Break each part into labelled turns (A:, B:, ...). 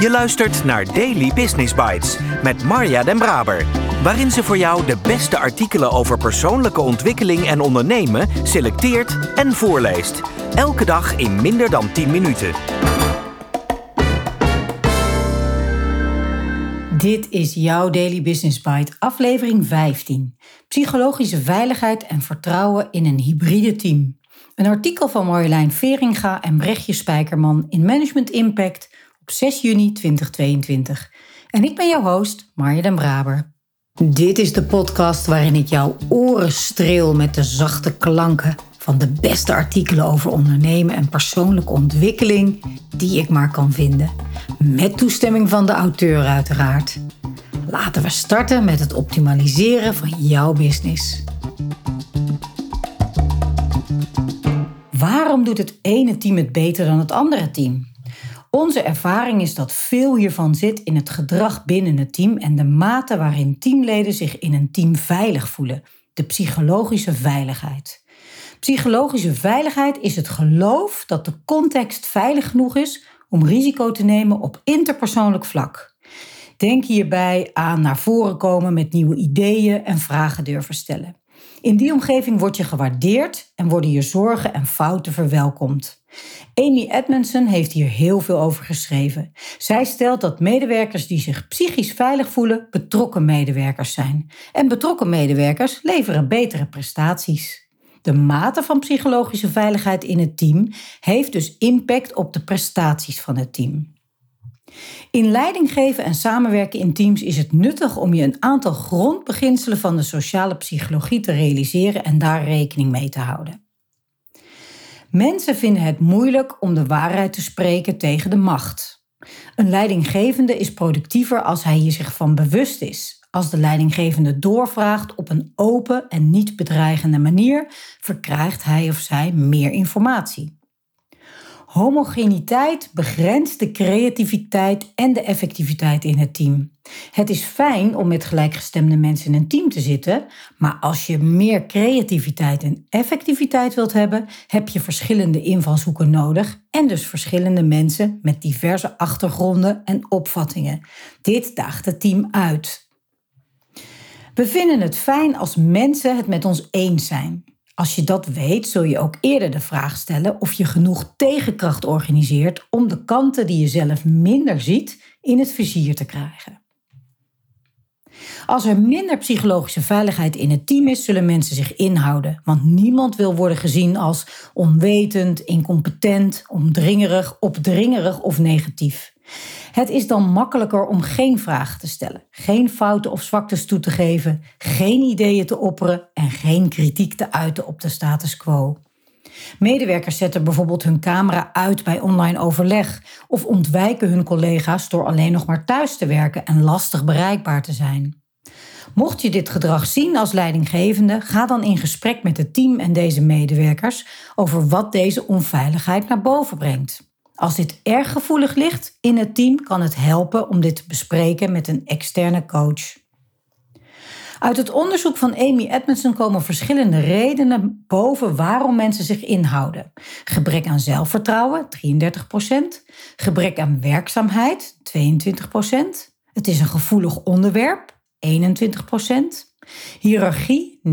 A: Je luistert naar Daily Business Bites met Marja Den Braber, waarin ze voor jou de beste artikelen over persoonlijke ontwikkeling en ondernemen selecteert en voorleest. Elke dag in minder dan 10 minuten.
B: Dit is jouw Daily Business Bite, aflevering 15. Psychologische veiligheid en vertrouwen in een hybride team. Een artikel van Marjolein Veringa en Brechtje Spijkerman in Management Impact op 6 juni 2022. En ik ben jouw host, Marja den Braber. Dit is de podcast waarin ik jouw oren streel met de zachte klanken van de beste artikelen over ondernemen en persoonlijke ontwikkeling die ik maar kan vinden. Met toestemming van de auteur uiteraard. Laten we starten met het optimaliseren van jouw business. Waarom doet het ene team het beter dan het andere team? Onze ervaring is dat veel hiervan zit in het gedrag binnen het team en de mate waarin teamleden zich in een team veilig voelen, de psychologische veiligheid. Psychologische veiligheid is het geloof dat de context veilig genoeg is om risico te nemen op interpersoonlijk vlak. Denk hierbij aan naar voren komen met nieuwe ideeën en vragen durven stellen. In die omgeving word je gewaardeerd en worden je zorgen en fouten verwelkomd. Amy Edmondson heeft hier heel veel over geschreven. Zij stelt dat medewerkers die zich psychisch veilig voelen, betrokken medewerkers zijn. En betrokken medewerkers leveren betere prestaties. De mate van psychologische veiligheid in het team heeft dus impact op de prestaties van het team. In leiding geven en samenwerken in teams is het nuttig om je een aantal grondbeginselen van de sociale psychologie te realiseren en daar rekening mee te houden. Mensen vinden het moeilijk om de waarheid te spreken tegen de macht. Een leidinggevende is productiever als hij hier zich van bewust is. Als de leidinggevende doorvraagt op een open en niet bedreigende manier, verkrijgt hij of zij meer informatie. Homogeniteit begrenst de creativiteit en de effectiviteit in het team. Het is fijn om met gelijkgestemde mensen in een team te zitten, maar als je meer creativiteit en effectiviteit wilt hebben, heb je verschillende invalshoeken nodig en dus verschillende mensen met diverse achtergronden en opvattingen. Dit daagt het team uit. We vinden het fijn als mensen het met ons eens zijn. Als je dat weet, zul je ook eerder de vraag stellen of je genoeg tegenkracht organiseert om de kanten die je zelf minder ziet in het vizier te krijgen. Als er minder psychologische veiligheid in het team is, zullen mensen zich inhouden, want niemand wil worden gezien als onwetend, incompetent, omdringerig, opdringerig of negatief. Het is dan makkelijker om geen vragen te stellen, geen fouten of zwaktes toe te geven, geen ideeën te opperen en geen kritiek te uiten op de status quo. Medewerkers zetten bijvoorbeeld hun camera uit bij online overleg of ontwijken hun collega's door alleen nog maar thuis te werken en lastig bereikbaar te zijn. Mocht je dit gedrag zien als leidinggevende, ga dan in gesprek met het team en deze medewerkers over wat deze onveiligheid naar boven brengt. Als dit erg gevoelig ligt in het team, kan het helpen om dit te bespreken met een externe coach. Uit het onderzoek van Amy Edmondson komen verschillende redenen boven waarom mensen zich inhouden. Gebrek aan zelfvertrouwen, 33%. Gebrek aan werkzaamheid, 22%. Het is een gevoelig onderwerp, 21%. Hiërarchie, 19%.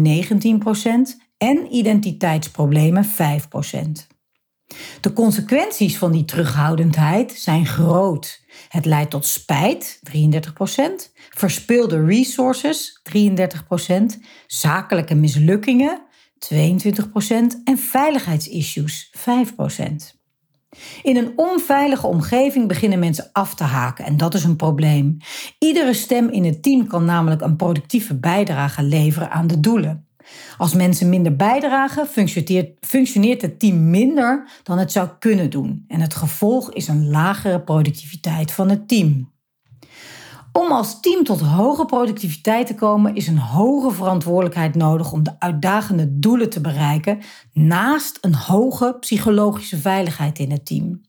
B: En identiteitsproblemen, 5%. De consequenties van die terughoudendheid zijn groot. Het leidt tot spijt, 33%, verspilde resources, 33%, zakelijke mislukkingen, 22% en veiligheidsissues, 5%. In een onveilige omgeving beginnen mensen af te haken en dat is een probleem. Iedere stem in het team kan namelijk een productieve bijdrage leveren aan de doelen. Als mensen minder bijdragen, functioneert het team minder dan het zou kunnen doen. En het gevolg is een lagere productiviteit van het team. Om als team tot hoge productiviteit te komen, is een hoge verantwoordelijkheid nodig om de uitdagende doelen te bereiken, naast een hoge psychologische veiligheid in het team.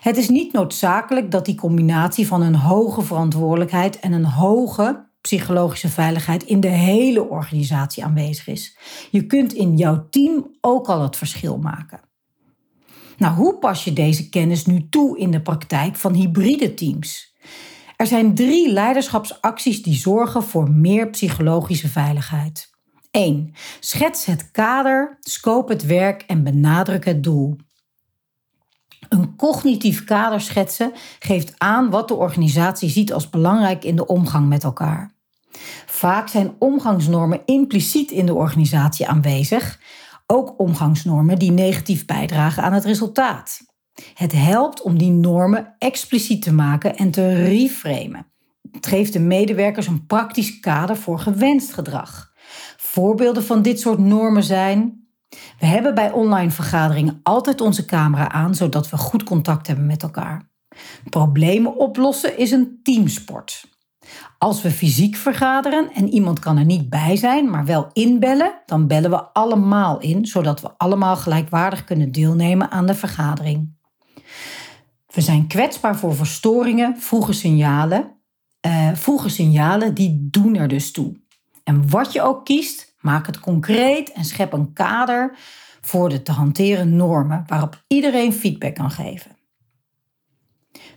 B: Het is niet noodzakelijk dat die combinatie van een hoge verantwoordelijkheid en een hoge psychologische veiligheid in de hele organisatie aanwezig is. Je kunt in jouw team ook al het verschil maken. Nou, hoe pas je deze kennis nu toe in de praktijk van hybride teams? Er zijn drie leiderschapsacties die zorgen voor meer psychologische veiligheid. 1. Schets het kader, scope het werk en benadruk het doel. Een cognitief kader schetsen geeft aan wat de organisatie ziet als belangrijk in de omgang met elkaar. Vaak zijn omgangsnormen impliciet in de organisatie aanwezig, ook omgangsnormen die negatief bijdragen aan het resultaat. Het helpt om die normen expliciet te maken en te reframen. Het geeft de medewerkers een praktisch kader voor gewenst gedrag. Voorbeelden van dit soort normen zijn we hebben bij online vergaderingen altijd onze camera aan, zodat we goed contact hebben met elkaar. Problemen oplossen is een teamsport. Als we fysiek vergaderen en iemand kan er niet bij zijn, maar wel inbellen, dan bellen we allemaal in, zodat we allemaal gelijkwaardig kunnen deelnemen aan de vergadering. We zijn kwetsbaar voor verstoringen, vroege signalen. Uh, vroege signalen die doen er dus toe. En wat je ook kiest, Maak het concreet en schep een kader voor de te hanteren normen waarop iedereen feedback kan geven.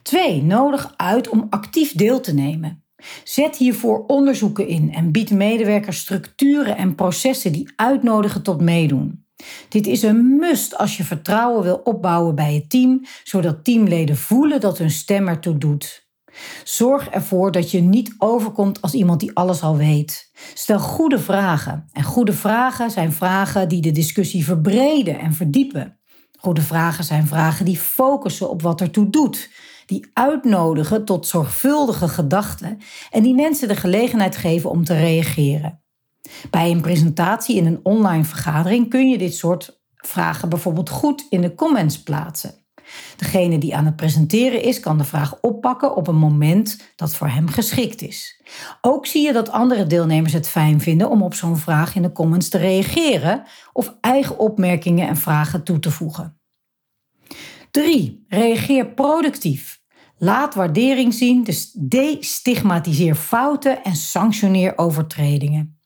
B: 2. Nodig uit om actief deel te nemen. Zet hiervoor onderzoeken in en bied medewerkers structuren en processen die uitnodigen tot meedoen. Dit is een must als je vertrouwen wil opbouwen bij je team, zodat teamleden voelen dat hun stem ertoe doet. Zorg ervoor dat je niet overkomt als iemand die alles al weet. Stel goede vragen. En goede vragen zijn vragen die de discussie verbreden en verdiepen. Goede vragen zijn vragen die focussen op wat ertoe doet, die uitnodigen tot zorgvuldige gedachten en die mensen de gelegenheid geven om te reageren. Bij een presentatie in een online vergadering kun je dit soort vragen bijvoorbeeld goed in de comments plaatsen. Degene die aan het presenteren is, kan de vraag oppakken op een moment dat voor hem geschikt is. Ook zie je dat andere deelnemers het fijn vinden om op zo'n vraag in de comments te reageren of eigen opmerkingen en vragen toe te voegen. 3. Reageer productief. Laat waardering zien, dus destigmatiseer fouten en sanctioneer overtredingen.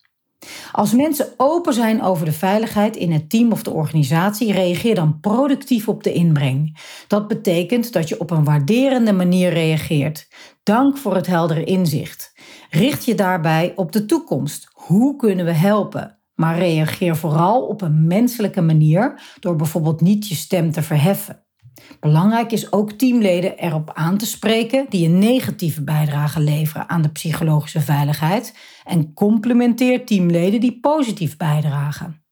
B: Als mensen open zijn over de veiligheid in het team of de organisatie, reageer dan productief op de inbreng. Dat betekent dat je op een waarderende manier reageert. Dank voor het heldere inzicht. Richt je daarbij op de toekomst. Hoe kunnen we helpen? Maar reageer vooral op een menselijke manier door bijvoorbeeld niet je stem te verheffen. Belangrijk is ook teamleden erop aan te spreken die een negatieve bijdrage leveren aan de psychologische veiligheid en complementeer teamleden die positief bijdragen.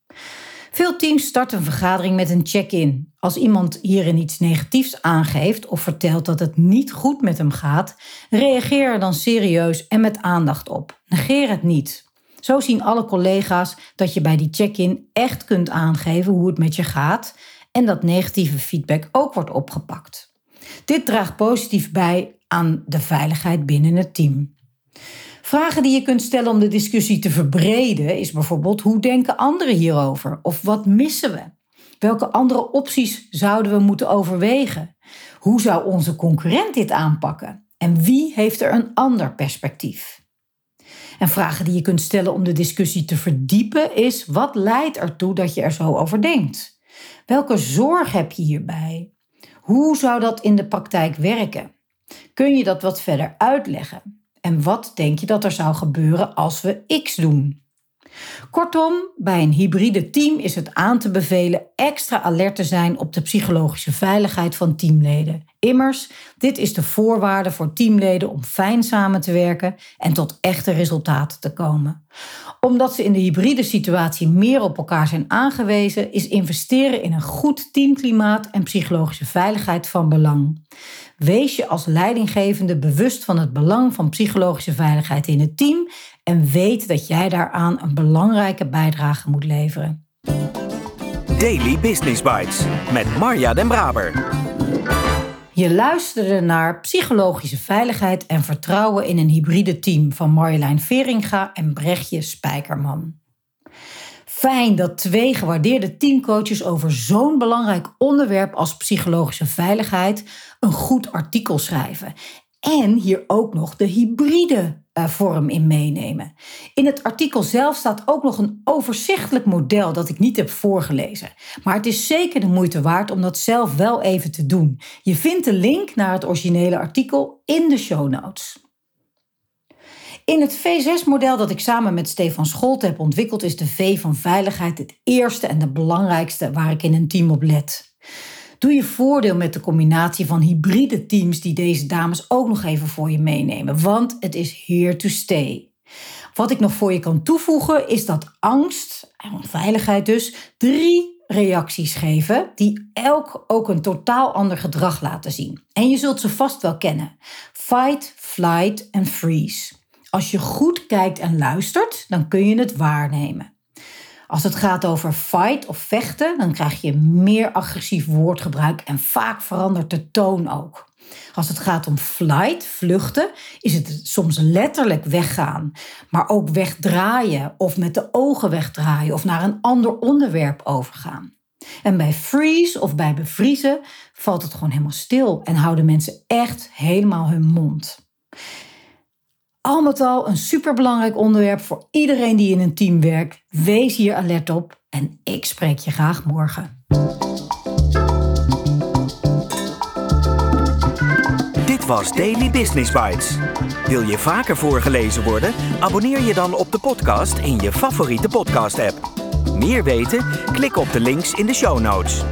B: Veel teams starten een vergadering met een check-in. Als iemand hierin iets negatiefs aangeeft of vertelt dat het niet goed met hem gaat, reageer er dan serieus en met aandacht op. Negeer het niet. Zo zien alle collega's dat je bij die check-in echt kunt aangeven hoe het met je gaat en dat negatieve feedback ook wordt opgepakt. Dit draagt positief bij aan de veiligheid binnen het team. Vragen die je kunt stellen om de discussie te verbreden is bijvoorbeeld hoe denken anderen hierover of wat missen we? Welke andere opties zouden we moeten overwegen? Hoe zou onze concurrent dit aanpakken? En wie heeft er een ander perspectief? En vragen die je kunt stellen om de discussie te verdiepen is wat leidt ertoe dat je er zo over denkt? Welke zorg heb je hierbij? Hoe zou dat in de praktijk werken? Kun je dat wat verder uitleggen? En wat denk je dat er zou gebeuren als we X doen? Kortom, bij een hybride team is het aan te bevelen extra alert te zijn op de psychologische veiligheid van teamleden. Immers, dit is de voorwaarde voor teamleden om fijn samen te werken en tot echte resultaten te komen. Omdat ze in de hybride situatie meer op elkaar zijn aangewezen, is investeren in een goed teamklimaat en psychologische veiligheid van belang. Wees je als leidinggevende bewust van het belang van psychologische veiligheid in het team en weet dat jij daaraan een belangrijke bijdrage moet leveren.
A: Daily Business Bites met Marja Den Braber.
B: Je luisterde naar Psychologische Veiligheid en Vertrouwen in een hybride team van Marjolein Veringa en Brechtje Spijkerman. Fijn dat twee gewaardeerde teamcoaches over zo'n belangrijk onderwerp als psychologische veiligheid een goed artikel schrijven. En hier ook nog de hybride eh, vorm in meenemen. In het artikel zelf staat ook nog een overzichtelijk model dat ik niet heb voorgelezen. Maar het is zeker de moeite waard om dat zelf wel even te doen. Je vindt de link naar het originele artikel in de show notes. In het V6-model dat ik samen met Stefan Scholt heb ontwikkeld, is de V van veiligheid het eerste en de belangrijkste waar ik in een team op let. Doe je voordeel met de combinatie van hybride teams die deze dames ook nog even voor je meenemen, want het is here to stay. Wat ik nog voor je kan toevoegen is dat angst, en onveiligheid dus, drie reacties geven die elk ook een totaal ander gedrag laten zien. En je zult ze vast wel kennen. Fight, flight en freeze. Als je goed kijkt en luistert, dan kun je het waarnemen. Als het gaat over fight of vechten, dan krijg je meer agressief woordgebruik en vaak verandert de toon ook. Als het gaat om flight, vluchten, is het soms letterlijk weggaan, maar ook wegdraaien of met de ogen wegdraaien of naar een ander onderwerp overgaan. En bij freeze of bij bevriezen valt het gewoon helemaal stil en houden mensen echt helemaal hun mond. Al met al een superbelangrijk onderwerp voor iedereen die in een team werkt. Wees hier alert op en ik spreek je graag morgen.
A: Dit was Daily Business Bites. Wil je vaker voorgelezen worden? Abonneer je dan op de podcast in je favoriete podcast-app. Meer weten? Klik op de links in de show notes.